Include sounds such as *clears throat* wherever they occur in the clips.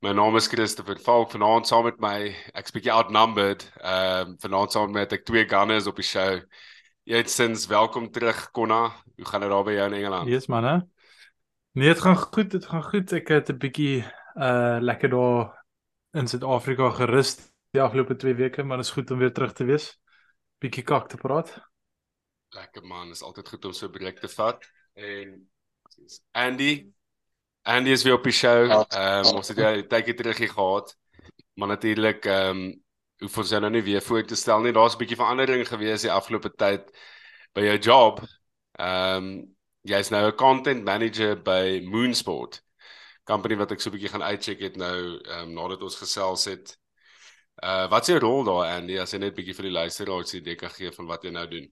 My naam is Christopher Falk vanaand saam met my. Ek's bietjie outnumbered. Ehm um, vanaand saam met ek twee gunners op die show. Jetsins, welkom terug Konna. Hoe gaan dit daar by jou in Engeland? Yes man, hè? Nee, dit gaan goed, dit gaan goed. Ek het 'n bietjie uh lekker daar in Suid-Afrika gerus die afgelope 2 weke, maar dit is goed om weer terug te wees. Bietjie kak te praat. Lekker man, is altyd goed om so 'n breek te vat. En Andy, Andy is weer op die show. Ehm um, ons het jy tydjie terug gehad. Maar natuurlik ehm um, hoef ons nou nie weer voor te stel nie. Daar's 'n bietjie verandering gewees die afgelope tyd by jou job. Ehm um, jy's nou 'n content manager by Moonsport. Company wat ek so 'n bietjie gaan uitcheck het nou ehm um, nadat ons gesels het. Uh wat is jou rol daar Andy as jy net bietjie vir die luisteraars 'n idee kan gee van wat jy nou doen?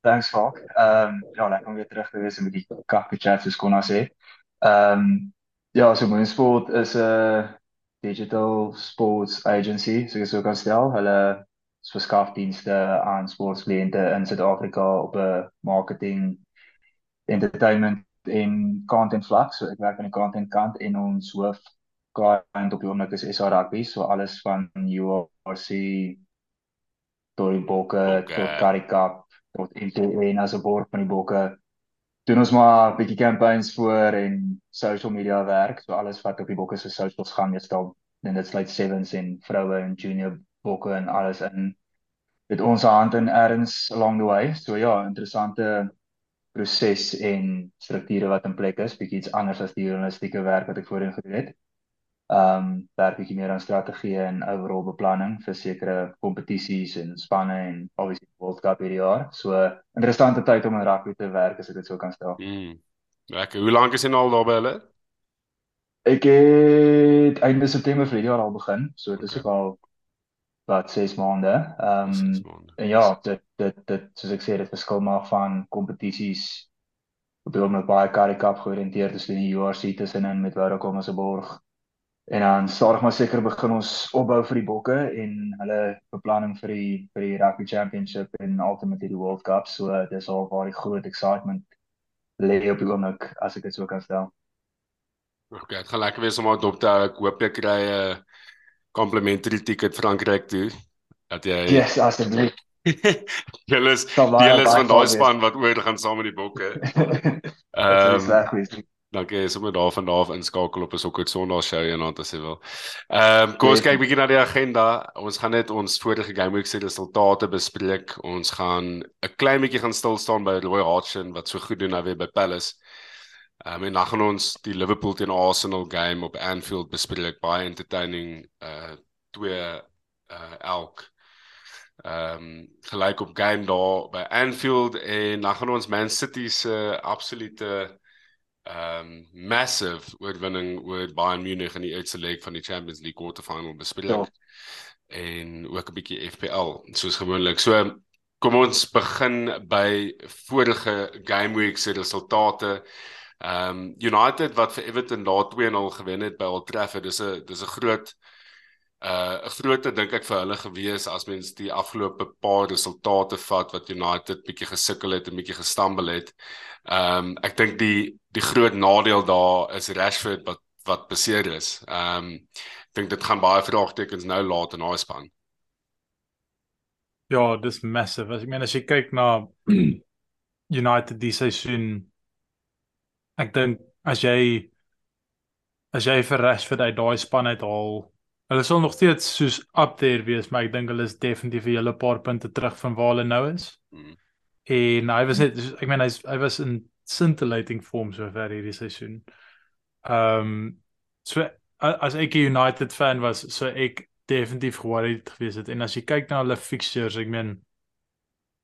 Thanks Falk. Ehm um, ja, lekker om weer terug te wees en met die kakke chat soos Konna sê. Ehm um, ja, so Moonsport is 'n digital sports agency, so ek sou kan stel. Hulle verskaf dienste aan sportkliënte in Suid-Afrika op 'n marketing entertainment en content vlak. So ek werk aan die content kant en ons hoof client op die oomblik is SA Rugby, so alles van URC tot die bokke Okay. tot Currie Cup tot NTN as 'n borg van die bokke. Doen ons maar bietjie campaigns voor en social media werk, so alles wat op die bokke se socials gaan meestal en dit sluit sevens en vroue en junior bokke en alles in. Dit ons hand in erns along the way. So ja, interessante proses en strukture wat in plek is, bietjie iets anders as die journalistieke werk wat ek voorheen gedoen het. Ehm um, werk bietjie meer aan strategie en overall beplanning vir sekere kompetisies en spanne en obviously World Cup hierdie jaar. So interessante tyd om in rugby te werk as ek dit so kan stel. Mm. Lekker. Hoe lank is jy nou al daar by hulle? Ek het einde September vir die jaar al begin, so dit is Okay. ook al wat 6 maande. Ehm um, en ja, dit dit dit soos ek sê dit verskil maar van kompetisies op die oomblik baie Currie Cup georiënteerd tussen die URC tussenin met Vodacom as 'n borg. En dan stadig maar seker begin ons opbou vir die bokke en hulle beplanning vir die vir die Rugby Championship en ultimately die World Cup. So dis al waar die groot excitement lê op die oomblik as ek dit so kan stel. Okay, dit gaan lekker wees om aan dop te hou. Ek hoop jy kry 'n complimentary ticket Frankryk toe. Dat jy Yes, asseblief. *laughs* Julle is deel is van daai span wat oor gaan saam met die bokke. *laughs* Ehm wees. Dankie sommer daar van daar af inskakel op 'n sokker Sondag show eendag as jy wil. Ehm kom ons kyk bietjie na die agenda. Ons gaan net ons vorige game week se resultate bespreek. Ons gaan 'n klein bietjie gaan stil staan by Roy Hodgson wat so goed doen nou weer by Palace. Ehm um, en dan gaan ons die Liverpool teen Arsenal game op Anfield bespreek. Baie entertaining uh twee uh elk ehm um, gelyk op game daar by Anfield en dan gaan ons Man City se absolute ehm um, massive oorwinning oor Bayern Munich in die eerste leg van die Champions League quarterfinal bespreek. Ja. En ook 'n bietjie FPL soos gewoonlik. So kom ons begin by vorige game week se resultate. Um, United wat vir Everton daar 2-0 gewen het by Old Trafford. Dis 'n dis 'n groot uh 'n grootte dink ek vir hulle gewees as mens die afgelope paar resultate vat wat United bietjie gesukkel het en bietjie gestambel het. Ehm um, ek dink die die groot nadeel daar is Rashford wat wat beseer is. Ehm um, ek dink dit gaan baie vraagtekens nou laat in daai span. Ja, dis massive. As ek meen as jy kyk na *clears throat* United die seisoen ek dink as jy as jy vir Rashford uit daai span uithaal, hulle sal nog steeds soos up there wees, maar ek dink hulle is definitief 'n hele paar punte terug van waar hulle nou is. Hmm. En hy was net ek meen hy's hy was in scintillating vorm sover hierdie seisoen. Ehm um, so as ek 'n United fan was, so ek definitief worried gewees het. En as jy kyk na hulle fixtures, ek meen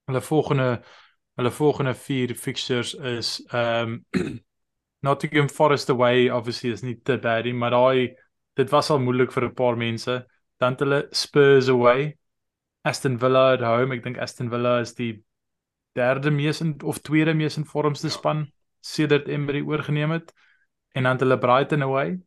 hulle volgende hulle volgende 4 fixtures is ehm um, *clears throat* Nottingham Forest away obviously is nie te bad nie, maar daai dit was al moeilik vir 'n paar mense. Dan het hulle Spurs away. Aston Villa at home. Ek dink Aston Villa is die derde mees in, of tweede mees in vormste Ja. span sedert Emery oorgeneem het. En dan het hulle Brighton away.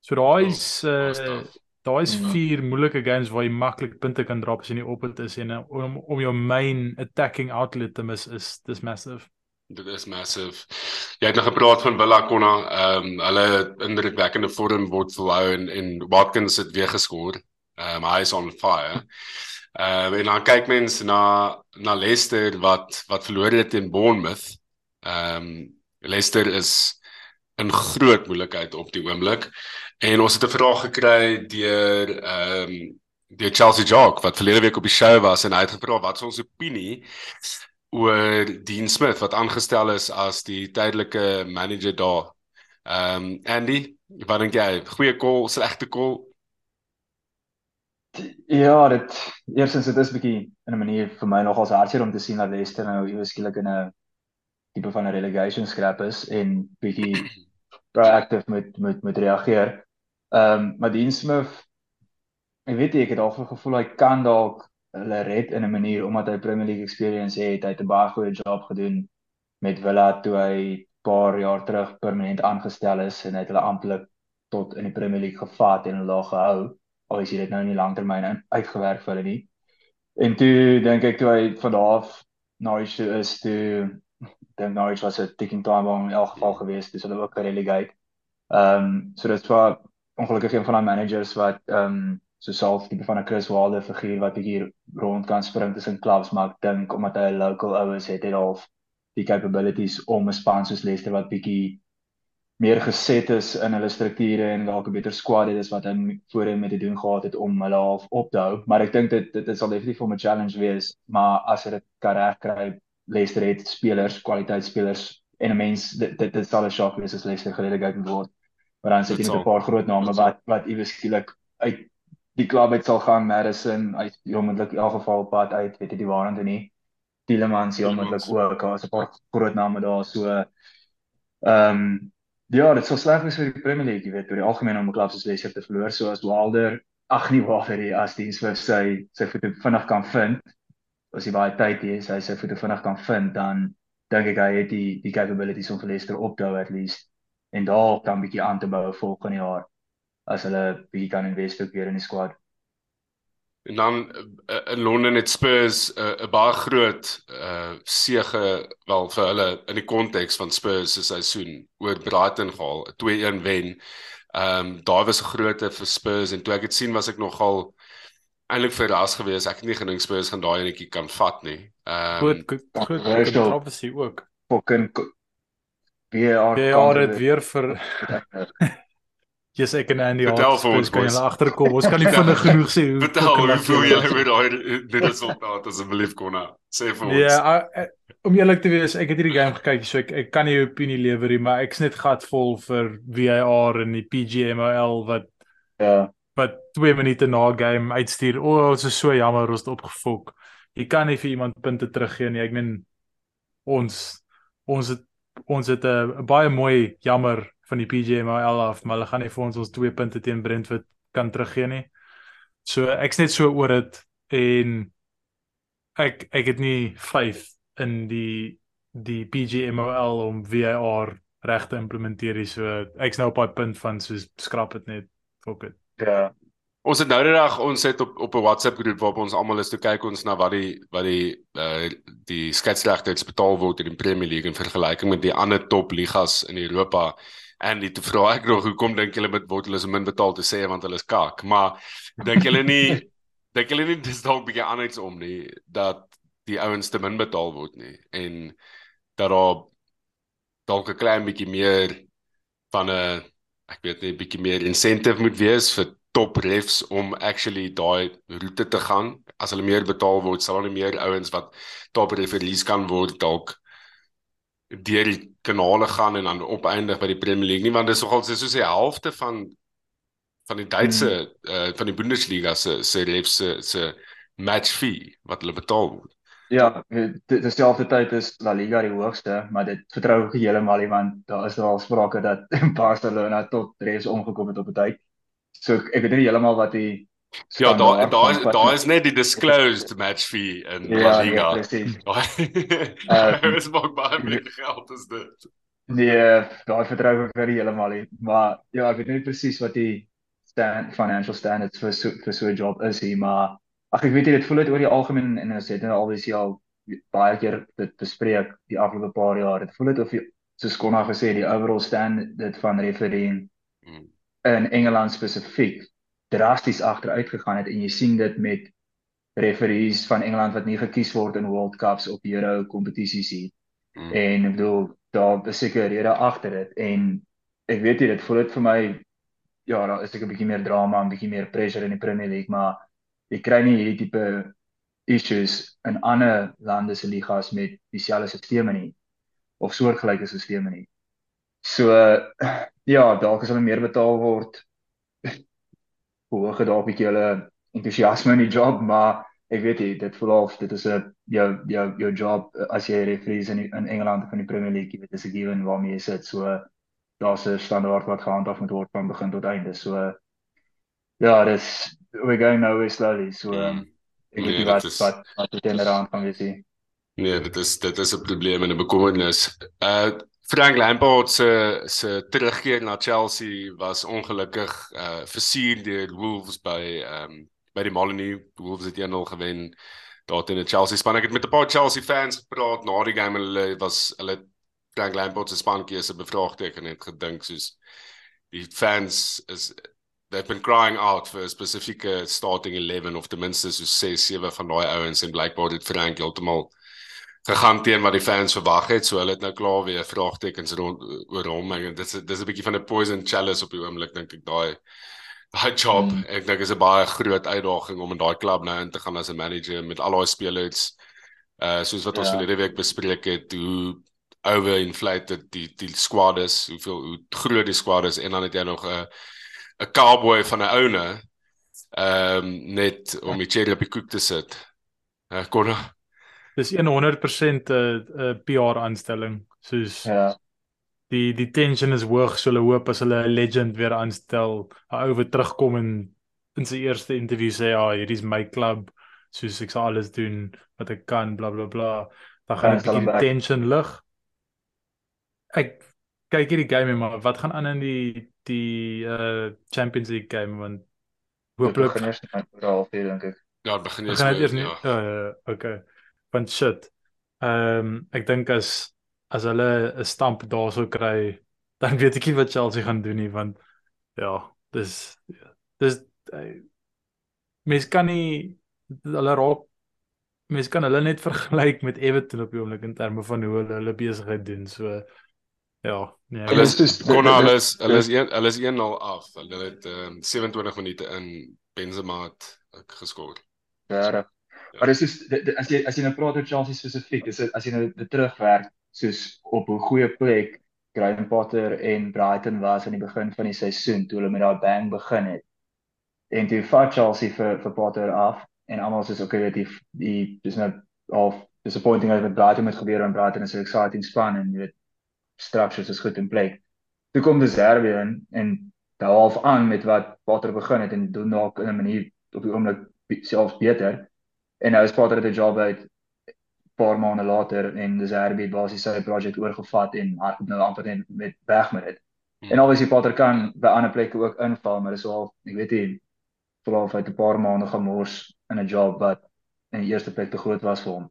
So daai is Oh, was uh tough. daai is Mhm. vier moeilike games waar jy maklik punte kan drop as jy nie op dit is en uh, om om jou main attacking outlet te mis is dis massive. Dit is massive. Jy het nog gepraat van Villa Konna, ehm um, hulle indrukwekkende vorm word verhou en en Watkins het weer geskoor. Ehm um, hy is on fire. Ehm um, en dan kyk mens na na Leicester wat wat verloor het teen Bournemouth. Ehm um, Leicester is in groot moeilikheid op die oomblik. En ons het 'n vraag gekry deur ehm um, deur Chelsea Jock wat verlede week op die show was en hy het gevra wat is ons opinie oor Dean Smith wat aangestel is as die tydelike manager daar. Ehm um, Andy, wat dink jy? Goeie call, slegte call? Ja, dit eerstens dit is bietjie in 'n manier vir my nogals hartseer om te sien dat Leicester nou ewe skielik in 'n tipe van 'n relegation scrap is en bietjie *clears throat* proactive moet moet moet reageer. Ehm um, maar Dean Smith ek weet nie, ek het al gevoel hy kan dalk hulle red in 'n manier omdat hy Premier League experience het. Hy het 'n baie goeie job gedoen met Villa toe hy paar jaar terug permanent aangestel is en hy het hulle amptelik tot in die Premier League gevat en hulle daar gehou. Al is dit nou nie langtermyn uitgewerk vir hulle nie. En toe dink ek toe hy van daar af Norwich toe is toe dink Norwich was 'n ticking time bomb in elk geval geweest, dis hulle ook gerelegate. Ehm um, so dit was ongelukkig een van daai managers wat ehm um, so self tipe van 'n Chris Wilder figuur wat hier rond kan spring tussen clubs, maar ek dink omdat hy 'n local ou is, het hy half die capabilities om 'n span soos Leicester wat bietjie meer geset is in hulle strukture en dalk 'n beter squad het as wat hy voorheen mee te doen gehad het om hulle half op te hou. Maar ek dink dit dit sal definitief 'n challenge wees, maar as hy dit kan regkry, Leicester het spelers, kwaliteitspelers en 'n mens dit dit, dit sal 'n shock wees as Leicester gerelegate word. Maar dan sit jy met 'n paar groot name wat wat iewes skielik uit die klub uit sal gaan, Madison uit onmiddellik in elk geval op pad uit, weet jy die waarheid nie. Tielemans heel Tielemans. moontlik ook, daar's 'n paar groot name daar so ehm um, ja, dit sal sleg wees vir die Premier League, jy weet, oor die algemeen om 'n klub soos Leicester te verloor, so as Wilder, ag nie Wilder nie, as die Smith sy sy voete vinnig kan vind, as hy baie tyd het, hy sy voete vinnig kan vind, dan dink ek hy het die die capabilities om vir Leicester op te hou at least en daar dan bietjie aan te bou volgende jaar as hulle bietjie kan invest ook weer in die squad. En dan uh, in Londen het Spurs 'n uh, baie groot uh sege wel vir hulle in die konteks van Spurs se seisoen oor Brighton gehaal, 'n 2-1 wen. Ehm um, daar was 'n grootte vir Spurs en toe ek dit sien was ek nogal eintlik verras geweest. Ek het nie gedink Spurs gaan daai enetjie kan vat nie. Ehm um, groot groot controversial. controversy ook. Fucking VR Ja, dit weer vir *laughs* Jesus ek en Andy Vertel vir ons, kan julle agterkom. Ons kan nie *laughs* vinnig genoeg sê hoe vertel hoe voel dit jy met daai die resultaat asseblief Konna? Sê vir ons. Ja, uh, om eerlik te wees, ek het hierdie game gekyk, so ek ek kan nie 'n opinie lewer nie, maar ek's net gatvol vir VAR en die PGMOL wat Ja. wat 2 minute na game uitstuur. O, oh, dit is so jammer ons het opgefok. Jy kan nie vir iemand punte teruggee nie. Ek meen ons ons het ons het 'n baie mooi jammer van die PGMOL af, maar hulle gaan nie vir ons ons 2 punte teen Brentford kan teruggee nie. So ek's net so oor dit en ek ek het nie faith in die die PGMOL om VAR reg te implementeer nie. So ek's nou op daai punt van soos skrap dit net. Fuck it. Ja. Ons het nou die dag ons het op op 'n WhatsApp groep waarop ons almal is toe kyk ons na wat die wat die uh, die skeieregters betaal word in die Premier League in vergelyking met die ander top ligas in Europa. En dit vra ek nog hoekom dink julle met word hulle so min betaal te sê want hulle is kak. Maar dink julle nie *laughs* dink julle nie dis dalk bietjie anders om nie dat die ouens te min betaal word nie en dat daar dalk 'n klein bietjie meer van 'n ek weet nie 'n bietjie meer incentive moet wees vir top refs om actually daai roete te gaan. As hulle meer betaal word, sal daar meer ouens wat top referees kan word dalk deur die kanale gaan en dan opeindig by die Premier League nie want dis nogal soos die helfte van van die Duitse mm. uh, van die Bundesliga se se refs se se match fee wat hulle betaal word. Ja, dit dieselfde tyd is La Liga die hoogste, maar dit vertrou ek heeltemal nie want daar is al sprake dat *laughs* Barcelona tot refs omgekom het op 'n tyd. So ek, ek weet nie heeltemal wat die Ja, daar daar is daar is net die disclosed match fee in ja, La Liga. Ja, presies. *laughs* Daai *laughs* is maar baie meer geld as dit. Nee, daar vertrou ek vir heeltemal nie, maar ja, ek weet nie presies wat die stand financial standards vir so vir so 'n job is hier, maar ag ek weet jy dit voel dit oor die algemeen en ons het nou alwees al baie keer dit bespreek die afgelope paar jaar. Dit voel dit of jy soos Konna gesê die overall standard van refereeing hmm. in Engeland spesifiek drasties agteruit gegaan het en jy sien dit met referees van Engeland wat nie gekies word in World Cups op Euro kompetisies nie. Hmm. En ek bedoel daar is seker rede agter dit en ek weet jy dit voel dit vir my ja, daar is ek 'n bietjie meer drama, 'n bietjie meer pressure in die Premier League, maar jy kry nie hierdie tipe issues in ander lande se ligas met dieselfde stelsels nie of soortgelyke stelsels nie. So ja, dalk as hulle meer betaal word, hoog dalk 'n bietjie hulle entoesiasme in die job, maar ek weet jy, dit voel of dit is 'n jou jou jou job as jy referees in in Engeland van die Premier League, jy weet dis 'n given waarmee jy sit. So daar's 'n standaard wat gehandhaaf moet word van begin tot einde. So ja, dis we going now is slowly. So um, ek weet nie wat is, wat wat dit inderdaad kan wees nie. Nee, dit is dit is 'n probleem en 'n bekommernis. Uh Frank Lampard se se terugkeer na Chelsea was ongelukkig uh versier deur Wolves by um by die Molyneux Wolves het 1-0 gewen daar teen die Chelsea span. Ek het met 'n paar Chelsea fans gepraat na die game en hulle was hulle Frank Lampard se spankie is 'n bevraagteken het gedink soos die fans is they've been crying out for a specific starting 11 of ten minste so 6 7 van daai ouens en blykbaar het Frank heeltemal gegaan teen wat die fans verwag het. So hulle het nou klaar weer vraagtekens rond oor hom. Ek dit is dis 'n bietjie van 'n poison chalice op die oomblik dink ek daai daai job mm. ek dink is 'n baie groot uitdaging om in daai klub nou in te gaan as 'n manager met al daai spelers uh soos wat ons ja. verlede week bespreek het hoe overinflated die die squad is hoeveel hoe groot die squad is en dan het jy nog 'n 'n cowboy van 'n owner ehm um, net om die cherry op die koek te sit. Uh, kon Dis 100% 'n uh, uh, PR aanstelling soos ja die die tension is hoog so hulle hoop as hulle 'n legend weer aanstel, 'n ou wat terugkom en in sy eerste onderhoud sê ja, hierdie is my klub, soos ek sal alles doen wat ek kan, bla bla bla. Dan gaan dit die tension lig. Ek kyk hierdie game maar wat gaan aan in die die uh Champions League game want hooplik gaan eers net oor half uur dink ek. Ja, begin eers. Ja, ja, ja, okay. Want shit. Ehm um, ek dink as as hulle 'n stamp daarso kry, *laughs* dan weet ek nie wat Chelsea gaan doen nie want ja, dis dis eh, mens kan nie hulle raak mens kan hulle net *laughs* vergelyk met Everton op die oomblik in terme van hoe hulle hulle besigheid doen. So ja, nee. Hulle is kon alles hulle is een hulle is 1-0 af. Hulle het um, 27 minute in Benzema het geskor. Ja. Ja. Maar dis is as jy as jy nou praat oor Chelsea spesifiek, is as jy nou dit terugwerk soos op 'n goeie plek Graham Potter en Brighton was aan die begin van die seisoen toe hulle met daai bang begin het. En toe vat Chelsea vir vir Potter af en almal sê okay dat die die dis nou of disappointing as met Brighton het gebeur en Brighton is 'n exciting span en jy weet structures is goed in plek. Toe kom die Serbië in en daar half aan met wat Potter begin het en doen nog in 'n manier op die oomblik selfs beter. En nou is Potter het 'n job uit paar maande later en dis Herbie basies sy projek oorgevat en hardop nou amper net met weg met dit. Hmm. En obviously Potter kan by ander plekke ook inval, maar dis al ek weet nie veral of hy 'n paar maande gemors in 'n job wat in die eerste plek te groot was vir hom.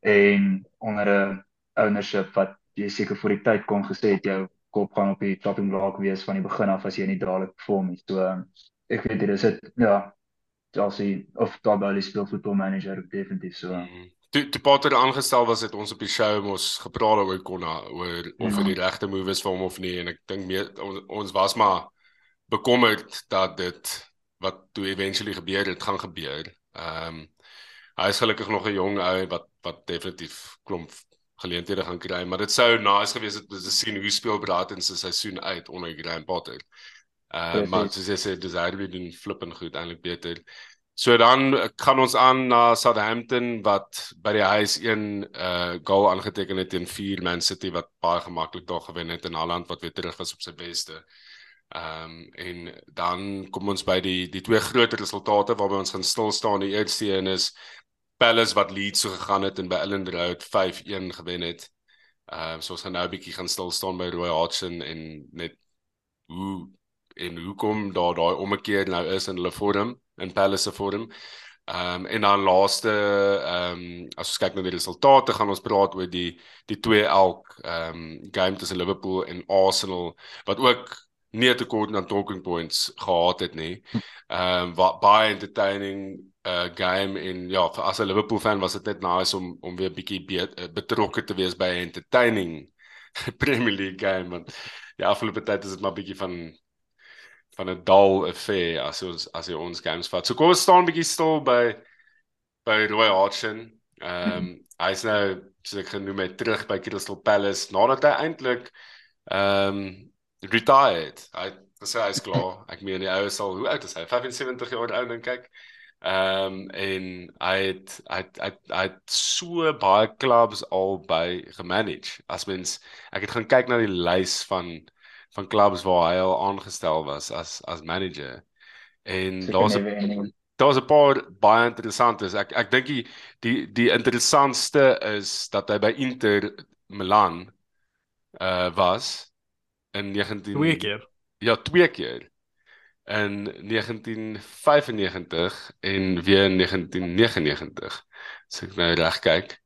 En onder 'n ownership wat jy seker vir die tyd kon gesê het jou kop gaan op die chopping block wees van die begin af as jy nie dadelik perform nie. So ek weet dit is dit ja, Chelsea of Tabali speel voetbal manager definitief so. Hmm toe toe Potter aangestel was het ons op die show mos gepraat oor Konna oor of hy ja. die regte move is vir hom of nie en ek dink ons, ons was maar bekommerd dat dit wat toe eventually gebeur het gaan gebeur. Ehm um, hy is gelukkig nog 'n jong ou wat wat definitief klomp geleenthede gaan kry, maar dit sou nice gewees het om te sien hoe speel Braten se seisoen uit onder Graham Potter. Uh, maar soos jy sê, dis hy doen flippend goed eintlik beter. So dan gaan ons aan na Southampton wat by die huis een uh goal aangeteken het teen 4 Man City wat baie gemaklik daar gewen het in Holland wat weer terug was op sy beste. Ehm um, en dan kom ons by die die twee groot resultate waarby ons gaan stil staan. Die eerste een is Palace wat Leeds so gegaan het en by Elland Road 5-1 gewen het. Ehm um, so ons gaan nou 'n bietjie gaan stil staan by Roy Hodgson en net hoe en hoekom daar daai ommekeer nou is in hulle vorm in Palace se vorm. Ehm um, en dan laaste ehm um, as ons kyk na die resultate gaan ons praat oor die die twee elk ehm um, game tussen Liverpool en Arsenal wat ook nie te kort aan talking points gehad het nie. Ehm um, wat baie entertaining uh game en ja vir as 'n Liverpool fan was dit net nice om om weer bietjie be betrokke te wees by entertaining *laughs* Premier League game want ja afgelope tyd is dit maar bietjie van van 'n dull affair as ons as jy ons games vat. So kom ons staan 'n bietjie stil by by Roy Hodgson. Ehm um, hy's nou soos ek genoem het terug by Crystal Palace nadat hy eintlik ehm um, retired. Hy sê hy's klaar. *laughs* Ek meen die ou sal hoe oud is hy? 75 jaar oud dink ek. Ehm um, en hy het hy het, hy, het, hy het so baie clubs al by gemanage. As mens ek het gaan kyk na die lys van van clubs waar hy al aangestel was as as manager. En daar's 'n daar's 'n paar baie interessantes. Ek ek dink die die die interessantste is dat hy by Inter Milan uh was in 19 twee keer. Ja, twee keer. In 1995 en weer in 1999. As ek nou reg kyk.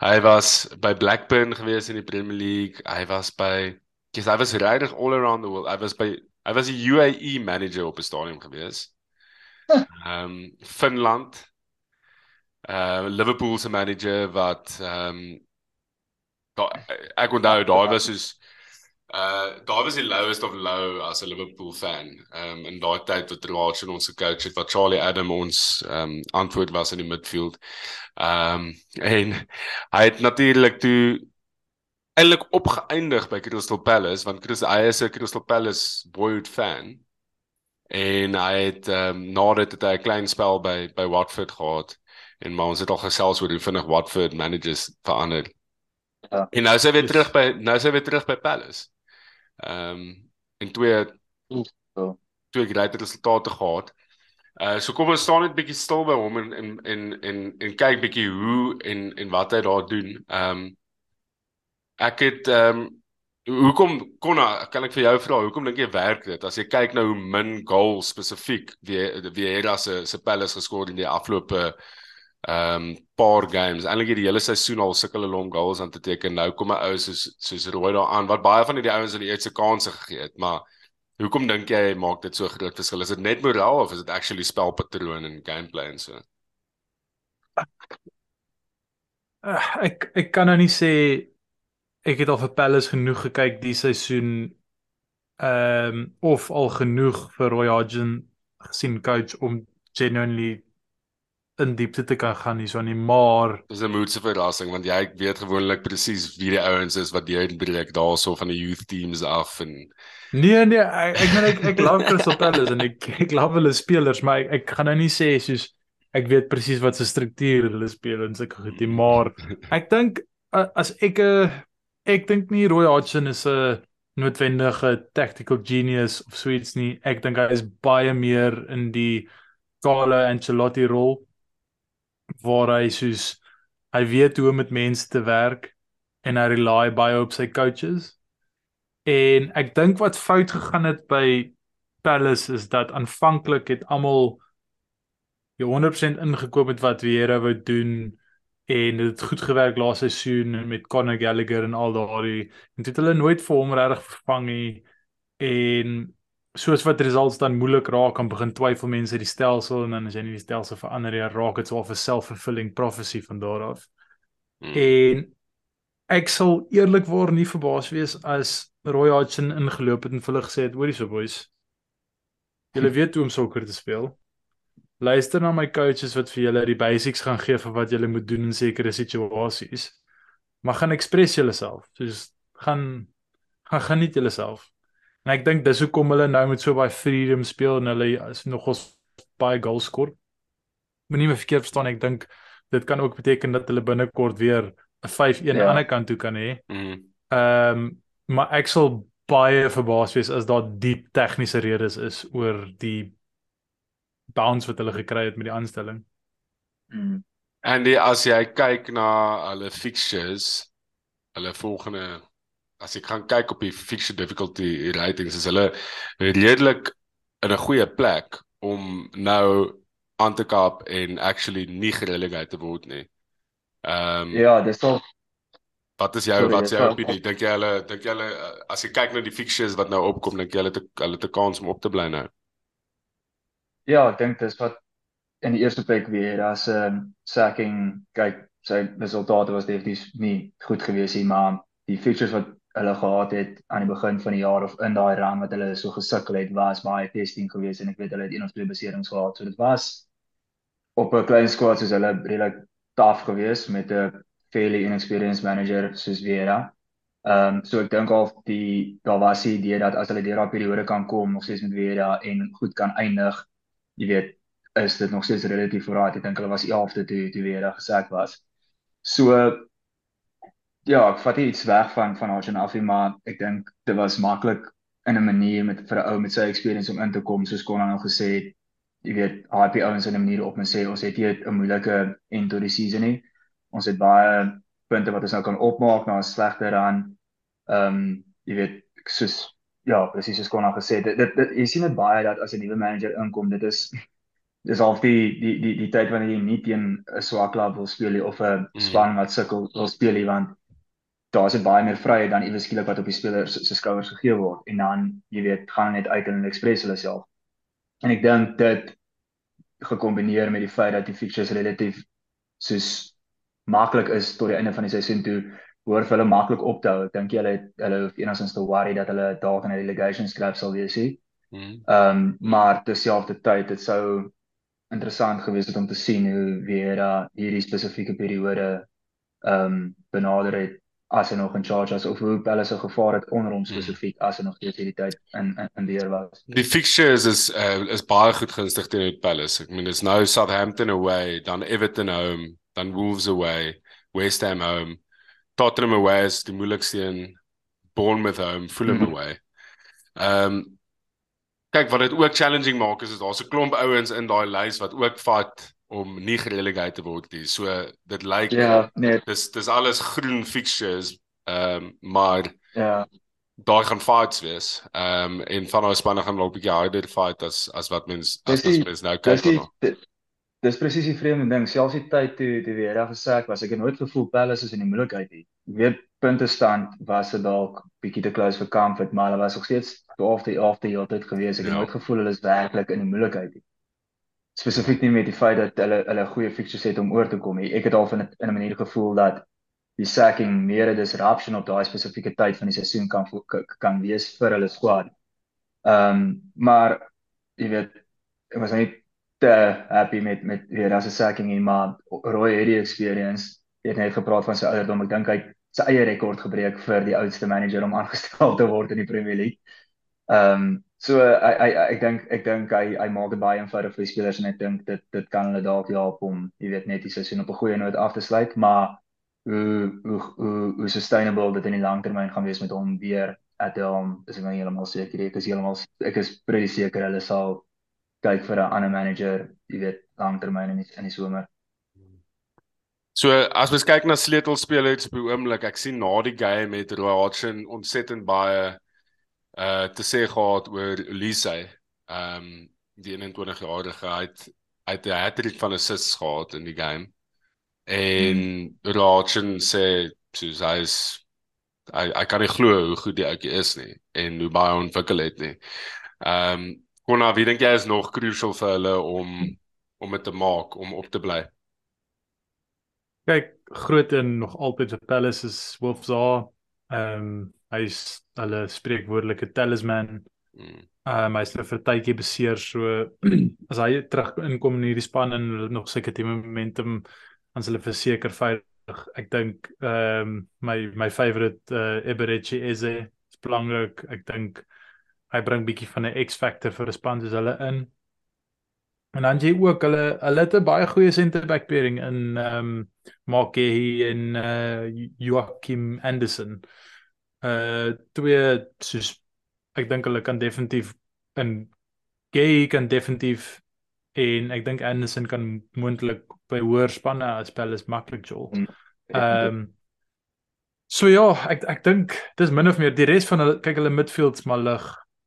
Hy was by Blackburn gewees in die Premier League. Hy was by Kies hy was regtig all around the world. Hy was by hy was 'n UAE manager op 'n stadium gewees. Ehm um, Finland. Uh Liverpool se manager wat ehm um, ek onthou daai was soos uh daai was die lowest of low as 'n Liverpool fan. Ehm um, in daai tyd wat Roach en ons coach het wat Charlie Adam ons ehm um, antwoord was in die midfield. Ehm um, en hy het natuurlik toe eintlik opgeëindig by Crystal Palace want Chris hy is 'n Crystal Palace boyhood fan en hy het ehm um, nadat het hy 'n klein spel by by Watford gehad en maar ons het al gesels oor hoe vinnig Watford managers verander. Ja. En nou is hy weer terug by nou is hy weer terug by Palace. Ehm um, en twee so. twee groot resultate gehad. Uh so kom ons staan net bietjie stil by hom en en en en, en kyk bietjie hoe en en wat hy daar doen. Ehm um, ek het ehm um, hoekom konna kan ek vir jou vra hoekom dink jy werk dit? As jy kyk nou hoe min goals spesifiek wie wie Hera se se Palace geskor in die afgelope ehm um, paar games eintlik die hele seisoen al sukkel hulle om goals aan te teken. Nou kom 'n ou soos soos Roy daar aan wat baie van die ouens in die eerste kanse gegee het maar hoekom dink jy maak dit so groot verskil? Is dit net moraal of is dit actually spelpatroon en gameplay en so? Uh, ek ek kan nou nie sê ek het al vir Palace genoeg gekyk die seisoen ehm um, of al genoeg vir Roy Hodgson gesien coach om genuinely in diepte te kan gaan hierso nie maar dis 'n moedse verrassing want jy weet gewoonlik presies wie die ouens is wat deur breek daarso van die youth teams af en nee nee ek ek meen ek ek love Crystal Palace en ek ek love hulle spelers maar ek, ek gaan nou nie sê soos ek weet presies wat se struktuur hulle speel en sulke goed nie maar ek dink as ek 'n ek dink nie Roy Hodgson is 'n noodwendige tactical genius of sweets nie. Ek dink hy is baie meer in die Carlo Ancelotti rol waar hy soos hy weet hoe om met mense te werk en hy rely baie op sy coaches. En ek dink wat fout gegaan het by Palace is dat aanvanklik het almal 100% ingekoop met wat Vieira wou doen en dit het goed gewerk laaste seisoen met Conor Gallagher en al daardie en dit het hulle nooit vir hom regtig vervang nie en soos wat results dan moeilik raak kan begin twyfel mense die stelsel en dan as jy nie die stelsel verander jy raak dit so 'n self-fulfilling prophecy van daar af. Hmm. En ek sal eerlikwaar nie verbaas wees as Roy Hodgson ingeloop het en vir hulle gesê het hoorie so boys. Julle weet hoe om sokker te speel luister na my coaches wat vir julle die basics gaan gee vir wat julle moet doen in sekere situasies. Maar gaan express julleself. Soos gaan gaan geniet julleself. En ek dink dis hoekom hulle nou met so baie freedom speel en hulle is nogals baie goals skoor. Moenie my verkeerd verstaan, ek dink dit kan ook beteken dat hulle binnekort weer 'n 5-1 aan ja. die ander kant toe kan hê. Mhm. Ehm mm um, maar ek sal baie verbaas wees as daar diep tegniese redes is oor die bounce wat hulle gekry het met die aanstelling. Mm. En die, as jy kyk na hulle fixtures, hulle volgende as ek gaan kyk op die fixture difficulty ratings is hulle redelik in 'n goeie plek om nou aan te kaap en actually nie gerelegated te word nie. Ehm um, Ja, dis al wat is jou sorry, wat is jou opinie? Dink jy hulle dink jy hulle uh, as jy kyk na die fixtures wat nou opkom, dink jy hulle het hulle het 'n kans om op te bly nou? Ja, ek dink dis wat in die eerste plek weer as 'n um, sacking kyk sy resultate was definitief nie goed gewees nie, maar die features wat hulle gehad het aan die begin van die jaar of in daai run wat hulle so gesukkel het was baie testing gewees en ek weet hulle het een of twee beserings gehad. So dit was op 'n klein squad soos hulle redelik taaf gewees met 'n fairly inexperienced manager soos Vera. Ehm um, so ek dink al die daar was die idee dat as hulle deur daai periode kan kom nog steeds met Vera en goed kan eindig, jy weet, is dit nog steeds relatief vooruit. Ek dink hulle was 11de toe toe Vera gesak was. So ja, ek vat iets weg van van Arjun af nie, maar ek dink dit was maklik in 'n manier met vir 'n ou met sy experience om in te kom soos Konan nou gesê het. Jy weet, hype ouens in 'n manier op en sê ons het hier 'n moeilike end tot die season nie. Ons het baie punte wat ons nou kan opmaak na 'n slegte run. Ehm um, jy weet, soos ja, presies soos Konan gesê het. Dit, dit, dit jy sien dit baie dat as 'n nuwe manager inkom, dit is dis half die die die die tyd wanneer jy nie teen 'n swak klub wil speel nie of 'n Mm. span wat sukkel wil speel nie want daar is dit baie meer vryheid dan iewes skielik wat op die speler se se skouers gegee word en dan jy weet gaan net uit en express hulle self. En ek dink dit gekombineer met die feit dat die fixtures relatief soos maklik is tot die einde van die seisoen toe hoor vir hulle maklik op te hou. Ek dink jy hulle het- hulle hoef enigstens te worry dat hulle dalk in 'n relegation scrap sal wees nie. Hmm. Ehm um, maar terselfdertyd dit sou interessant gewees het om te sien hoe Vera hierdie spesifieke periode ehm um, benader het as hy nog in charge was of hoe hulle sou gevaar het onder hom spesifiek as hy nog steeds hierdie tyd in in, in beheer was. Die fixtures is uh, is baie goed gunstig teen Palace. Ek meen dis nou Southampton away, dan Everton home, dan Wolves away, West Ham home, Tottenham away is die moeilikste een, Bournemouth home, Fulham Mhm. away. Ehm um, kyk wat dit ook challenging maak is, is daar's 'n klomp ouens in daai lys wat ook vat om nie gerelegated te word nie. So dit lyk Ja, nee, dis dis alles groen fixtures, ehm um, maar ja, daar gaan fights wees. Ehm um, en van daai spanne gaan dalk 'n bietjie harder fight as as wat mens as, Dis die- as mens nou dis kyk die daarna. dit- dis presies die vreemde ding. Selfs die tyd toe toe weer gesê was, ek het nooit gevoel Palace is in die moeilikheid nie. Ek weet punte stand was dit dalk bietjie te close vir Comfort, maar hulle was nog steeds 12de 11de heeltyd gewees. Ek het Ja. nooit gevoel hulle is werklik in die moeilikheid nie. Spesifiek nie met die feit dat hulle hulle goeie fixtures het om oor te kom nie. Ek het al van in 'n manier gevoel dat die sacking meer 'n disruption op daai spesifieke tyd van die seisoen kan kan wees vir hulle squad. Ehm um, maar jy weet ek was nie te happy met met weer as 'n sacking nie, maar Roy het die experience. Het net gepraat van sy ouderdom. Ek dink hy sy eie rekord gebreek vir die oudste manager om aangestel te word in die Premier League. Ehm um, so hy hy ek dink ek dink hy hy maak dit baie eenvoudig vir spelers en ek dink dit dit kan hulle dalk help om jy weet net die seisoen op 'n goeie noot af te sluit, maar hoe hoe hoe sustainable dit in die langtermyn gaan wees met hom weer at home is ek nou nie heeltemal seker nie. Ek is heeltemal ek is pretty seker hulle sal kyk vir 'n ander manager, jy weet, langtermyn in die, in die somer. So as ons kyk na sleutelspelers op die oomblik, ek sien na die game het Roy Hodgson ontsettend baie uh te sê gehad oor Elise. Ehm um, die 21-jarige hy het het 'n hattrick van assists gehad in die game. En hmm. Hodgson sê soos hy is hy hy kan nie glo hoe goed die ouetjie is nie en hoe baie ontwikkel het nie. Ehm um, Konna, wie dink jy is nog crucial vir hulle om om dit te maak om op te bly? Kyk, groot en nog altyd vir Palace is Wolfsaw. Ehm um, hy's hulle spreekwoordelike talisman. Hmm. Ehm um, hy's nou vir 'n tydjie beseer so *clears throat* as hy terug inkom in hierdie span en hulle nog seker die momentum aan hulle verseker veilig. Ek dink ehm um, my my favourite uh, Eberechi Eze is belangrik. Ek dink hy bring bietjie van 'n X-factor vir 'n span soos hulle in. En dan jy ook hulle hulle het 'n baie goeie center back pairing in ehm um, Mark Gehi en uh Joachim Anderson. uh twee soos ek dink hulle kan definitief in Gay kan definitief en ek dink Anderson kan moontlik by hoër spanne as Palace maklik jol. Mm, Ehm um, So ja, ek ek dink dis min of meer die res van hulle kyk hulle midfields maar lig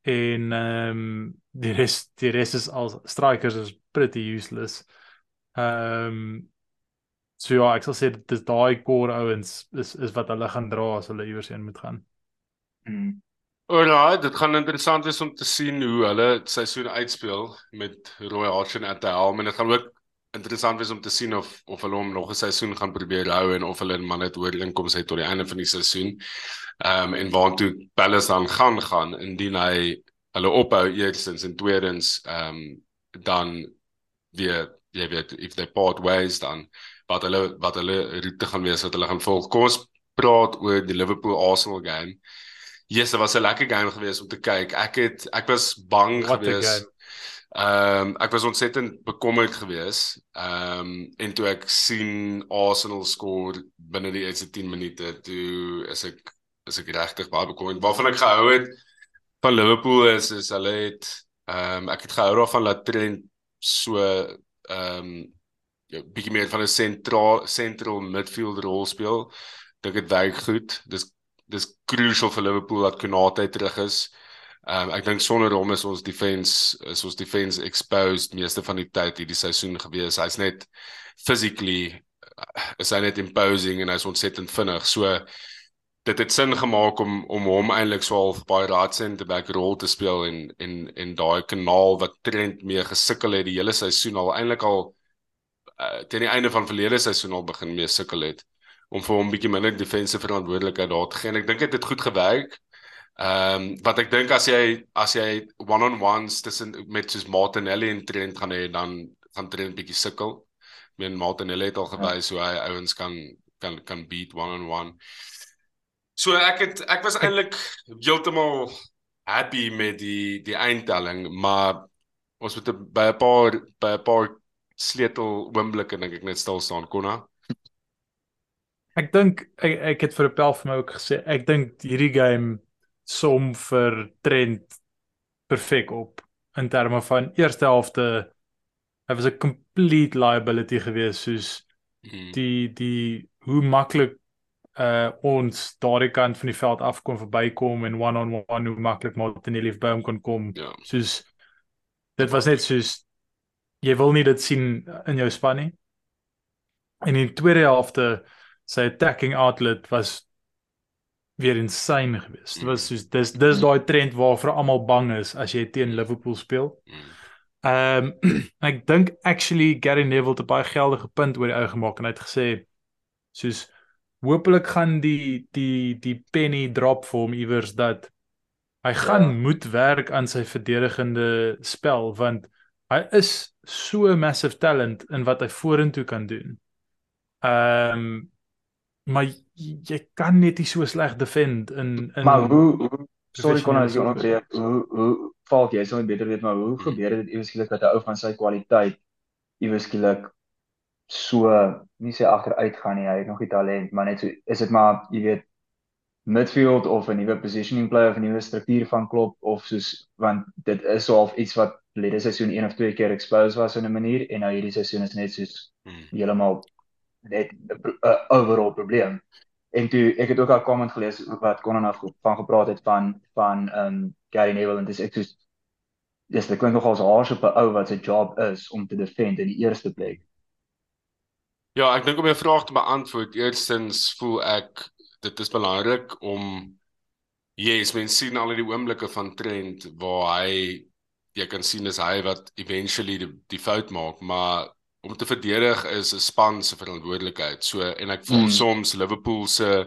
en ehm um, die res die res is al strikers is pretty useless. Ehm um, so ja, ek sal sê dis daai core ouens is is wat hulle gaan dra as hulle iewers heen moet gaan. Mm. Alraai, dit gaan interessant wees om te sien hoe hulle seisoen uitspeel met Roy Hodgson at the helm en dit gaan ook interessant wees om te sien of of hulle hom nog 'n seisoen gaan probeer hou en of hulle man net ooreenkoms het tot die einde van die seisoen. Ehm um, en waartoe Palace dan gaan gaan indien hy hulle ophou eerstens en tweedens ehm um, dan weer jy weet if they part ways dan wat hulle wat hulle roete gaan wees wat hulle gaan volg. Kom ons praat oor die Liverpool Arsenal game. Yes, dit was 'n lekker game geweest om te kyk. Ek het ek was bang What geweest. Ehm um, ek was ontsettend bekommerd geweest. Ehm um, en toe ek sien Arsenal skoor binne die eerste 10 minute, toe is ek is ek regtig baie bekommerd. Waarvan ek gehou het van Liverpool is is hulle het ehm um, ek het gehou daarvan dat Trent so ehm um, ja, bietjie meer van 'n sentraal central midfield rol speel. Dink dit werk goed. Dis dis crucial vir Liverpool dat Konate terug is. Ehm um, ek dink sonder hom is ons defense is ons defense exposed meeste van die tyd hierdie seisoen gewees. Hy's net physically is hy net imposing en hy's ontsettend vinnig. So dit het sin gemaak om om hom eintlik so half baie raadsend te back rol te speel en en en daai kanaal wat Trent mee gesukkel het die hele seisoen al eintlik al uh, teen die einde van verlede seisoen al begin mee sukkel het om vir hom bietjie minder defensive verantwoordelikheid daar te gee. En ek dink dit het goed gewerk. Ehm um, wat ek dink as jy as jy one-on-ones tussen met soos Martinelli en Trent gaan hê dan gaan Trent bietjie sukkel. Ek meen Martinelli het al gewys hoe hy ouens kan kan kan beat one-on-one. So ek het ek was *laughs* eintlik heeltemal happy met die die eindtelling, maar ons moet by 'n paar by 'n paar sleutel oomblikke dink ek net stil staan konna. Ek dink ek, ek het vir 'n pel vir my ook gesê ek dink hierdie game som vir Trent perfek op in terme van eerste helfte hy was 'n complete liability geweest soos Hmm. die die hoe maklik uh ons daardie kant van die veld af kon verbykom en one on one hoe maklik Martinelli by hom kon kom Ja. soos dit was net soos jy wil nie dit sien in jou span nie en in die tweede helfte sy attacking outlet was weer insane geweest. Dit was soos dis dis daai trend waarvoor almal bang is as jy teen Liverpool speel. Hmm. Ehm *clears throat* um, ek dink actually Gary Neville het 'n baie geldige punt oor die ou gemaak en hy het gesê soos hopelik gaan die die die penny drop vir hom iewers dat hy gaan Ja. moet werk aan sy verdedigende spel want hy is so massive talent in wat hy vorentoe kan doen. Ehm um, maar jy, jy kan net nie so sleg defend in in Maar hoe, hoe sorry kon as jy onderbreek. Hoe hoe val jy sou beter weet maar hoe gebeur dit iewes skielik dat 'n ou van sy kwaliteit iewes skielik so nie sê agteruit gaan nie. Hy het nog die talent, maar net so is dit maar jy weet midfield of 'n nuwe positioning play of 'n nuwe struktuur van klop of soos want dit is so half iets wat lede seisoen een of twee keer exposed was in 'n manier en nou hierdie seisoen is net soos Hmm. heeltemal net 'n 'n overall probleem. En toe ek het ook al comment gelees wat Conan af van gepraat het van van ehm um, Gary Neville en dis ek soos dis dit klink nogals haars op 'n ou wat sy job is om te defend in die eerste plek. Ja, ek dink om jou vraag te beantwoord, eerstens voel ek dit is belangrik om yes, mens sien al die oomblikke van Trent waar hy jy kan sien is hy wat eventually die, die fout maak, maar om te verdedig is 'n span se verantwoordelikheid. So en ek voel Mm. soms Liverpool se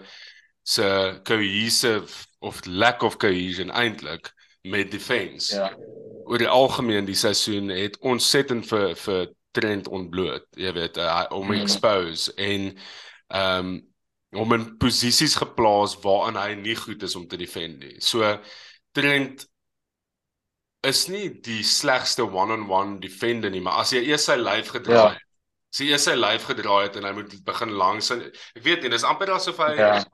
se cohesive of lack of cohesion eintlik met defense Ja. oor die algemeen die seisoen het ontsettend vir vir Trent ontbloot, jy weet, uh, om Mm. expose en ehm um, om in posisies geplaas waarin hy nie goed is om te defend nie. So Trent is nie die slegste one-on-one defender nie, maar as jy eers sy lyf gedraai Ja. het, as hy eers sy lyf gedraai het en hy moet begin langs en ek weet nie, dis amper asof hy Ja.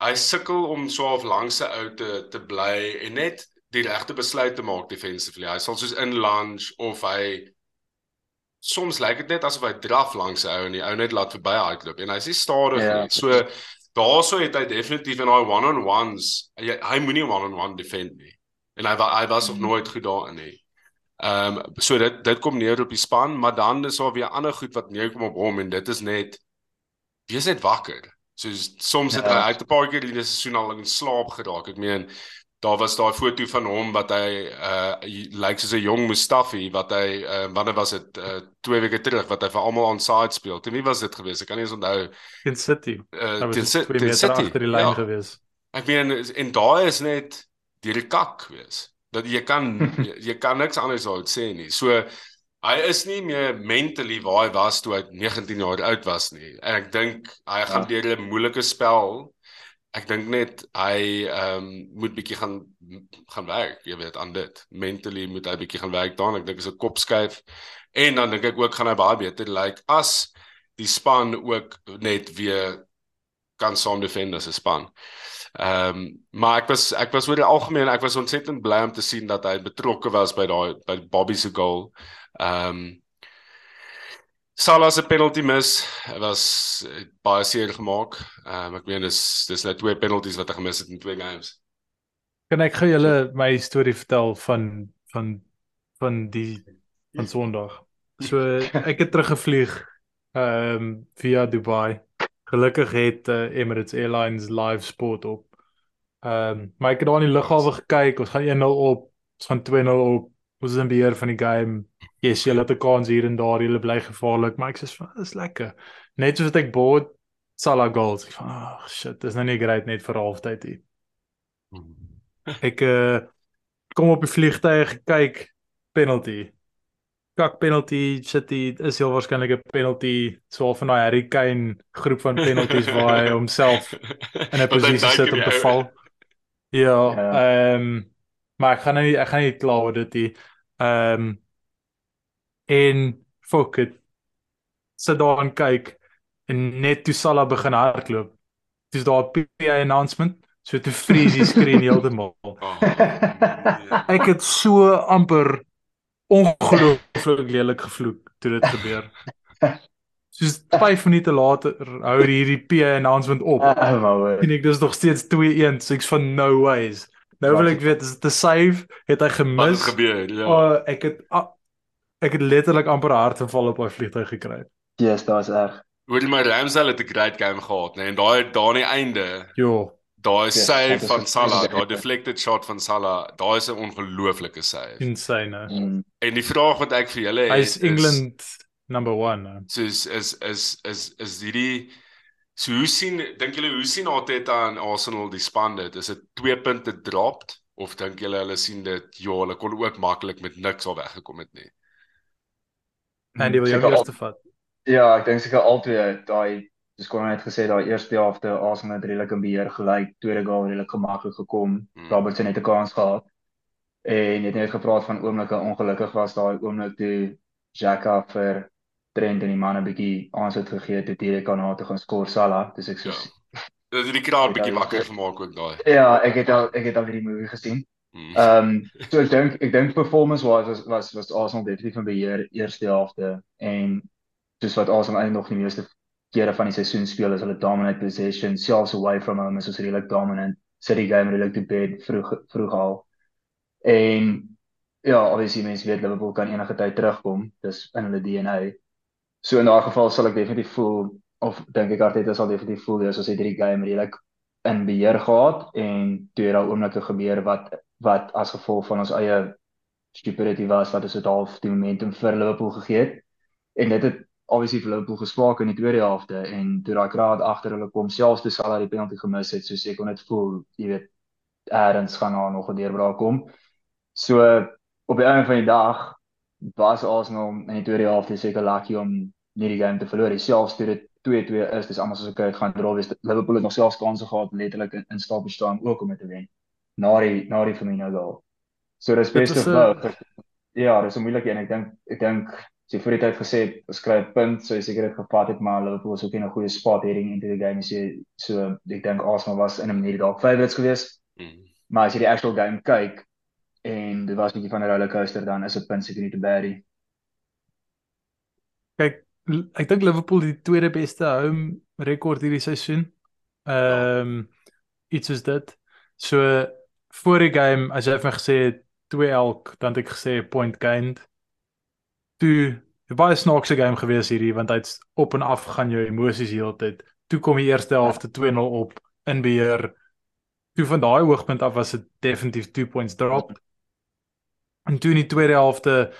hy sukkel om so half langs sy ou te te bly en net die regte besluit te maak defensively. Hy sal soos in lunge of hy soms lyk dit net asof hy draf langs sy ou en die ou net laat verby hardloop en hy sê stadig Ja. nie. So daarso het hy definitief in daai one-on-ones hy, hy moenie one-on-one defend nie. En hy hy was nog Mhm. nooit goed daarin nie. Ehm um, so dit dit kom neer op die span, maar dan is daar weer ander goed wat neerkom op hom en dit is net wees net wakker. So soms het Ja. hy uit 'n paar keer in die seisoen al in slaap geraak. Ek meen daar was daai foto van hom wat hy uh lyk soos 'n jong Mustafi wat hy uh wanneer was dit uh 2 weke terug wat hy vir almal on side speel. Teen wie was dit geweest? Ek kan nie eens onthou. in City. Uh teen so Ci- 2 teen City. agter die lyn Ja. gewees. Ek meen en daai is net deur die kak wees. Dat jy kan *laughs* jy, jy kan niks anders uit sê nie. So hy is nie meer mentally waar hy was toe hy 19 jaar oud was nie. En ek dink hy gaan Ja. deur 'n moeilike spel. Ek dink net hy ehm um, moet bietjie gaan gaan werk, jy weet, aan dit. Mentally moet hy bietjie gaan werk daaraan. Ek dink is 'n kopskuif. En dan dink ek ook gaan hy baie beter lyk like, as die span ook net weer kan saam defend as 'n span. Ehm um, maar ek was ek was oor die algemeen ek was ontsettend bly om te sien dat hy betrokke was by daai by Bobby se goal. Ehm um, Salah se penalty mis was eh, baie seer gemaak. Ehm um, ek meen dis dis net twee penalties wat hy gemis het in twee games. Kan ek gou julle my storie vertel van van van die van Sondag. So ek het teruggevlieg ehm um, via Dubai. Gelukkig het uh, Emirates Airlines live sport op. Ehm um, maar ek het daar in die lughawe gekyk. Ons gaan 1-0 op, ons gaan 2-0 op. Ons is in beheer van die game. Yes, julle het 'n kans hier en daar, julle bly gevaarlik, maar ek sê dis lekker. Net soos wat ek board Salah goals. Ek van, oh shit, dis nou nie great net vir halftyd hier. Ek uh kom op die vliegtuig kyk penalty. Kak penalty City is heel waarskynlik 'n penalty so van daai Harry Kane groep van penalties *laughs* waar hy homself in 'n posisie sit om te val. Ja, Ja. ehm um, maar ek gaan nou nie ek gaan nie kla oor dit nie. Ehm um, en fuck it. Sit daar en kyk en net toe Salah begin hardloop. Dis daar 'n PA announcement. So toe freeze die skerm *laughs* heeltemal. Oh, nee. Ek het so amper ongelooflik lelik gevloek toe dit gebeur. *laughs* Soos 5 minute later hou hierdie PA announcement op. Ah, maar En ek dis nog steeds 2-1, so ek's van no ways. Nou wil ek weet is dit 'n save? Het hy Wat gemis? gebeur? Ja. Oh, ek het ah, ek het letterlik amper hartaanval op daai vliegtuig gekry. yes, daar's erg. Hoor jy my Ramsdale het 'n great game gehad, nee, en daai daar aan die einde, Jo. Daai Yes, save is van Salah, is daai deflected shot van Salah, daai is 'n ongelooflike save. Insane. Mm. En die vraag wat ek vir julle het Hy's England number 1. nou. soos is is is is hierdie so hoe sien dink julle hoe sien Arteta en Arsenal die span dit? Is dit 2 punte dropped of dink julle hulle sien dit ja, hulle kon ook maklik met niks al weggekom het nie? En die wil jou Seker al- eerste vat. Ja, ek dink seker albei daai dis kon net gesê daai eerste helfte Arsenal het redelik in beheer gelyk, tweede goal redelik gemaklik gekom. Hmm. Robertson het 'n kans gehad. En het net gepraat van oomblikke ongelukkig was daai oomblik toe Xhaka vir Trent en die manne bietjie aansit gegee het Dirk kan na toe gaan skoor Salah. Dis ek so *laughs* Dit het die kraal bietjie Ja, wakker ja. gemaak ook daai. Ja, ek het al ek het al hierdie movie gesien. Hmm. Ehm um, so ek dink ek dink performance wise was was was Arsenal definitief in beheer eerste helfte en soos wat Arsenal eintlik nog die meeste kere van die seisoen speel is hulle dominant possession selfs away from home is ons redelik dominant sit die game redelik te bed vroeg vroeg al. En ja, obviously mense weet Liverpool kan enige tyd terugkom. Dis in hulle DNA. So in daai geval sal ek definitief voel of dink ek Arteta sal definitief voel as ons het hierdie game redelik in beheer gehad en toe het daar oomblikke gebeur wat wat as gevolg van ons eie stupidity was wat ons het half die momentum vir Liverpool gegee het. En dit het obviously vir Liverpool geswaak in die tweede helfte en toe daai kraad agter hulle kom selfs toe Salah die penalty gemis het, soos ek kon dit voel, jy weet, eers gaan daar nog 'n deurbraak kom. So op die einde van die dag was Arsenal in die tweede helfte seker lucky om nie die game te verloor nie. Selfs toe dit 2-2 is, dis almal soos ek het gaan draw wees. Liverpool het nog selfs kansse gehad letterlik in, in stap staan ook om dit te wen. Na die na die Firmino goal. So dis Dit best is of een- both. Ja, dis 'n moeilike een. Ek dink ek dink sy voor die tyd gesê skryf punt, so seker dit gevat het, maar Liverpool was ook in 'n goeie spot heading into the game, so so ek dink Arsenal was in 'n manier dalk favourites geweest. Mm. Maar as jy die actual game kyk en dit was 'n bietjie van 'n rollercoaster dan is 'n punt seker nie te bad Kyk, ek dink Liverpool het die tweede beste home rekord hierdie seisoen. Ehm um, iets is dit. So voor die game as jy het my gesê 2 elk, dan het ek gesê point gained. Toe baie snaakse game gewees hierdie want hy't op en af gaan jou emosies heeltyd. Toe kom die eerste helfte 2-0 op in beheer. Toe van daai hoogtepunt af was dit definitief 2 points drop. En toe in die tweede helfte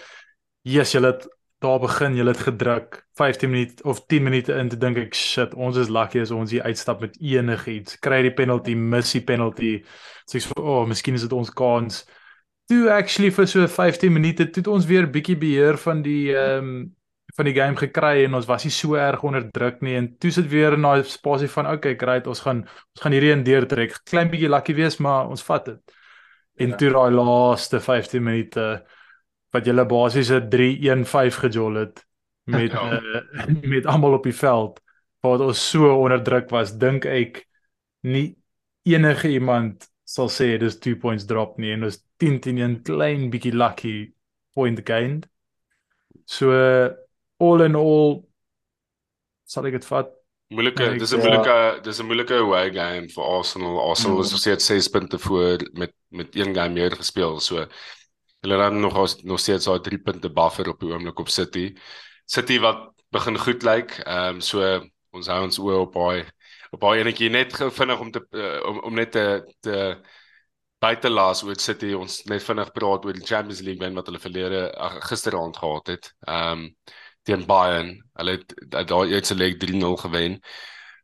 yes, jy het daar begin, jy het gedruk 15 minute of 10 minute in te dink ek shit, ons is lucky as ons hier uitstap met enigiets. Kry die penalty, miss die penalty. So ek sê, "O, oh, miskien is dit ons kans." Toe actually vir so 15 minute toe ons weer bietjie beheer van die ehm um, van die game gekry en ons was nie so erg onder druk nie en toe sit weer in daai spasie van okay, great, ons gaan ons gaan hierdie in deurtrek. Klein bietjie lucky wees, maar ons vat dit. En ja. toe daai laaste 15 minute wat julle basies 'n 3-1-5 gejol het met ja. uh, *laughs* met almal op die veld waar ons so onder druk was dink ek nie enige iemand sal sê dis 2 points drop nie en ons 10 teen 'n klein bietjie lucky point gained so uh, all in all sal ek dit vat moeilike dis 'n moeilike ja. dis 'n moeilike away game vir Arsenal Arsenal mm. is nog steeds 6 punte voor met met een game meer gespeel so Hulle ran nog as nog steeds daai 3 punte buffer op die oomblik op City. City wat begin goed lyk. Ehm um, so ons hou ons oë op baie op baie enetjie net gou vinnig om te uh, om om net te te buite laas oor City ons net vinnig praat oor die Champions League wen wat hulle verlede gisteraand gehad het. Ehm um, teen Bayern. Hulle het daai eerste leg 3-0 gewen.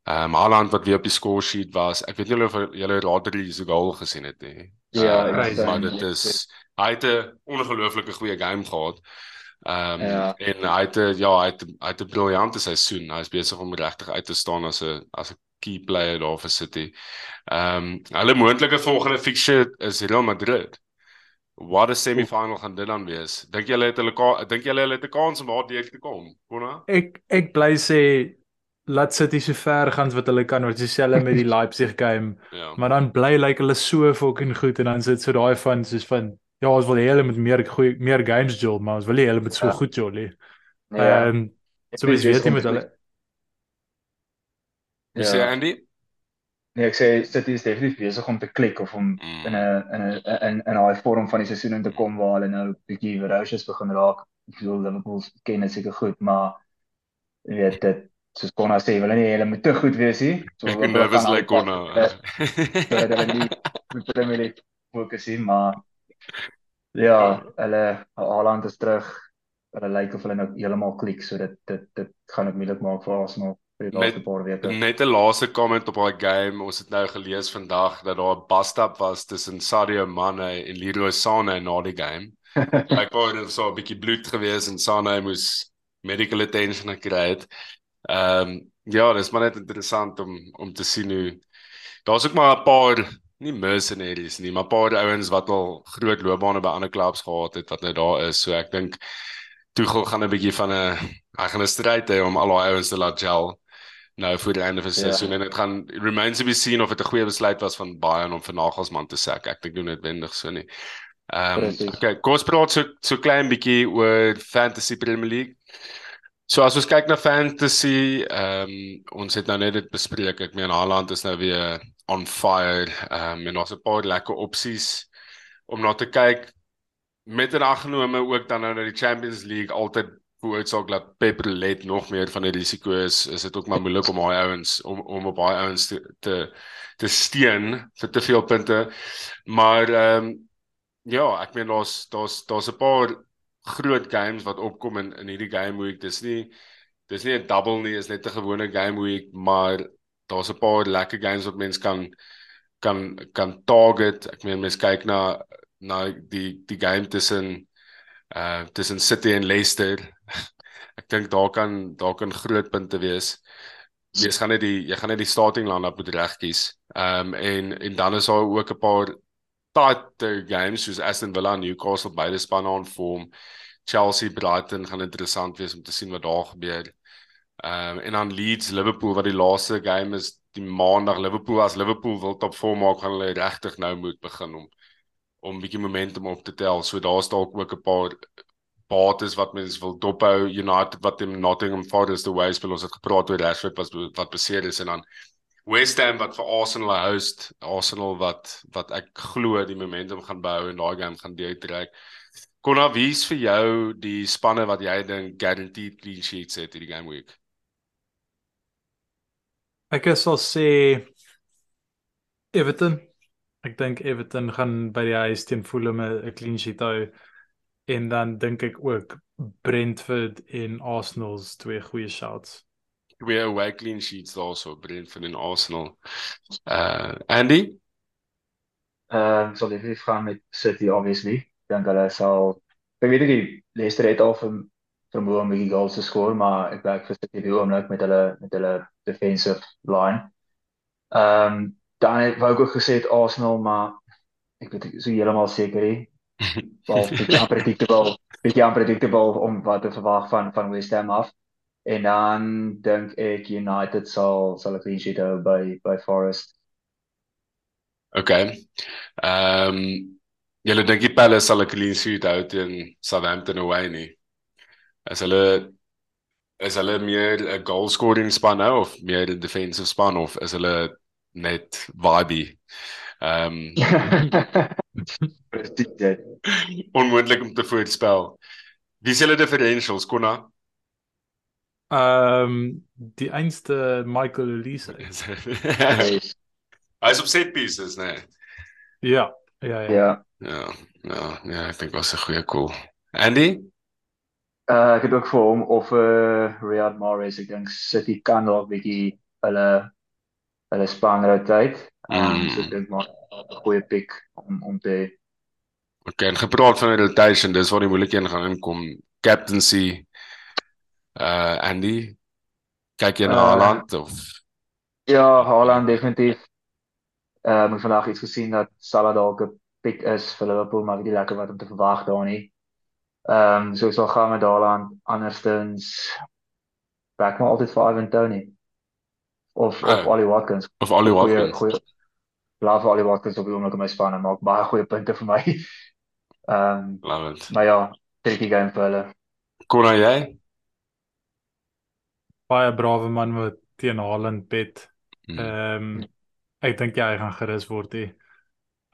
Ehm um, Haaland wat weer op die score sheet was. Ek weet nie of julle Rodri se goal gesien het nie. Ja, uh, maar dit is hy het 'n ongelooflike goeie game gehad. Ehm um, ja. en hy het ja, hy het hy het 'n briljante seisoen. Hy is besig om regtig uit te staan as 'n as 'n key player daar vir City. Ehm um, hulle moontlike volgende fixture is Real Madrid. Wat 'n semifinal gaan dit dan wees? Dink julle het hulle dink julle hulle het 'n kans om daar deur te kom? Konna? Ek ek bly sê laat City so ver gaan wat hulle kan wat dieselfde met die *laughs* Leipzig game. ja. Maar dan bly lyk like hulle so fucking goed en dan sit so daai van soos van ja, ons wil hê hulle moet meer goeie meer games jol, maar ons wil hê hulle moet so ja. goed jol. Ja. Ehm um, so is weet jy met hulle. Jy sê Andy? Nee, ek sê City is definitief besig om te klik of om mm. in 'n in 'n in 'n daai vorm van die seisoen in te kom waar hulle nou bietjie ferocious begin raak. Ek bedoel Liverpool ken dit seker goed, maar jy weet dit soos Konna sê, hulle nie hulle moet te goed wees nie. So ek *laughs* nervous like Konna. *laughs* So hulle nie moet Premier League fokus nie, maar ja, hulle Haaland is terug. Hulle lyk of hulle nou heeltemal klik, so dit dit dit gaan dit moeilik maak vir Arsenal vir die laaste paar weke. Net 'n laaste comment op daai game. Ons het nou gelees vandag dat daar 'n bust-up was tussen Sadio Mane en Leroy Sané na die game. *laughs* Ek wou net so 'n bietjie bloed gewees en Sané moes medical attention gekry het. Ehm um, ja, dis maar net interessant om om te sien hoe daar's ook maar 'n paar nie mercenaries nie, maar 'n paar ouens wat al groot loopbane by ander klubs gehad het wat nou daar is. So ek dink Tuchel gaan 'n bietjie van 'n hy gaan 'n stryd hê om al daai ouens te laat gel nou vir die einde van die ja. seisoen en dit gaan remains to be seen of dit 'n goeie besluit was van Bayern om vir Nagelsmann te sê. Ek dink doen dit wendig so nie. Ehm um, okay, kom ons praat so so klein bietjie oor Fantasy Premier League. So as ons kyk na fantasy, ehm um, ons het nou net dit bespreek. Ek meen Haaland is nou weer on fire. Ehm um, en ons het 'n paar lekker opsies om na te kyk met en aggenome ook dan nou na die Champions League altyd vooruitsag dat Pep let nog meer van die risiko is. Is dit ook maar moeilik om daai ouens om om op daai ouens te te te steun vir te veel punte. Maar ehm um, ja, ek meen daar's daar's daar's 'n paar groot games wat opkom in in hierdie game week. Dis nie dis nie 'n double nie, is net 'n gewone game week, maar daar's 'n paar lekker games wat mense kan kan kan target. Ek meen mense kyk na na die die game tussen uh tussen City en Leicester. Ek dink daar kan daar kan groot punte wees. Jy gaan net die jy gaan net die starting line-up moet reg kies. Um, en en dan is daar ook 'n paar tight games soos Aston Villa en Newcastle beide spanne aan vorm. Chelsea Brighton gaan interessant wees om te sien wat daar gebeur. Ehm um, en dan Leeds Liverpool wat die laaste game is die maandag Liverpool as Liverpool wil top 4 maak gaan hulle regtig nou moet begin om om bietjie momentum op te tel. So daar's dalk ook 'n paar bates wat mense wil dophou. United wat in Nottingham Forest away speel. Ons het gepraat oor Rashford wat wat beseer is en dan West Ham wat vir Arsenal host. Arsenal wat wat ek glo die momentum gaan behou en daai game gaan deurtrek. Konna, wie's vir jou die spanne wat jy dink guaranteed clean sheets het hierdie game week? Ek sal sê Everton. Ek dink Everton gaan by die huis teen Fulham 'n clean sheet hou en dan dink ek ook Brentford en Arsenal's twee goeie shots. We are away clean sheets also Brentford en Arsenal. Uh Andy? Ehm uh, so die vyf gaan met City obviously. Dink hulle sal ek weet nie Leicester het al vir vermoë om die goals te skoor, maar ek werk vir City die oomblik met hulle met hulle defensive line. Ehm um, dan het wou ek ook gesê het Arsenal, maar ek weet ek so heeltemal seker nie. *laughs* Wel, dit is unpredictable. Dit is unpredictable om wat te verwag van van West Ham af. En dan dink ek United sal sal 'n clean sheet hou by by Forest. Okay. Ehm um, julle dink die Palace sal 'n clean sheet hou teen Southampton away nie? Is hulle is hulle meer 'n goal scoring span nou of meer 'n defensive span of is hulle net vibey? Ehm Presies. Onmoontlik om te voorspel. Wie is hulle differentials konna? Ehm um, die einste Michael Elise. *laughs* Hy's op set pieces, né? Nee. Ja, ja, ja. Ja. Ja, ja, ja, ek dink was 'n goeie call. Andy? Uh ek het ook vir hom of uh, Riyad Mahrez, ek dink City kan dalk bietjie hulle hulle span rotate. Um, mm. so ek dink maar 'n goeie pick om om te okay, het gepraat van rotation, dis waar die moeilike een gaan inkom. Captaincy uh Andy kyk jy na uh, Haaland of Ja, Haaland definitief. Ehm ek vandag iets gesien dat Salah dalk 'n pick is vir Liverpool, maar ek weet nie lekker wat om te verwag daar nie. Ehm um, so sal gaan met Haaland anderstens back maar altyd vir Ivan Toney of of uh, Ollie Watkins of Ollie Watkins. Goeie Love Ollie Watkins op die oomblik in my span en maak baie goeie punte vir my. *laughs* Ehm um, love it. Maar ja, tricky game vir hulle. Kon jy? Baie brawe man wat teen Haaland bet. Hmm. Ehm um, ek dink jy gaan gerus word hier.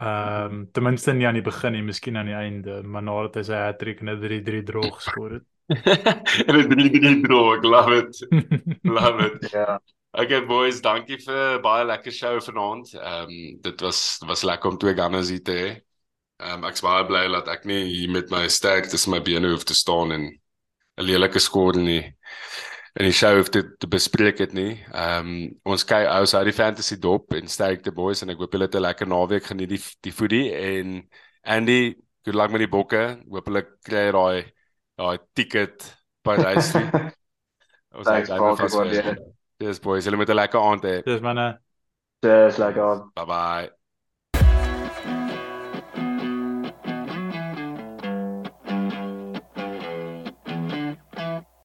Ehm um, ten minste nie aan die begin nie, miskien aan die einde, maar nadat hy sy hat-trick en 'n 3-3 draw geskor het. *laughs* en 'n 3-3 draw, ek love it. *laughs* love it. Ja. Okay boys, dankie vir baie lekker show vanaand. Ehm um, dit was was lekker om twee gunners hier te hê. Ehm um, ek's baie bly dat ek nie hier met my sterk tussen my bene hoef te staan en 'n lelike skoor nie in die show hoef te, te bespreek het nie. Ehm um, ons kyk ou uit die fantasy dop en sterk te boys en ek hoop julle het 'n lekker naweek geniet die die foodie en Andy, good luck met die bokke. Hoop hulle kry daai daai ticket Parys *laughs* toe. Ons sê baie dankie. Dis boys, julle moet 'n lekker aand hê. Dis manne. Dis lekker. Bye bye.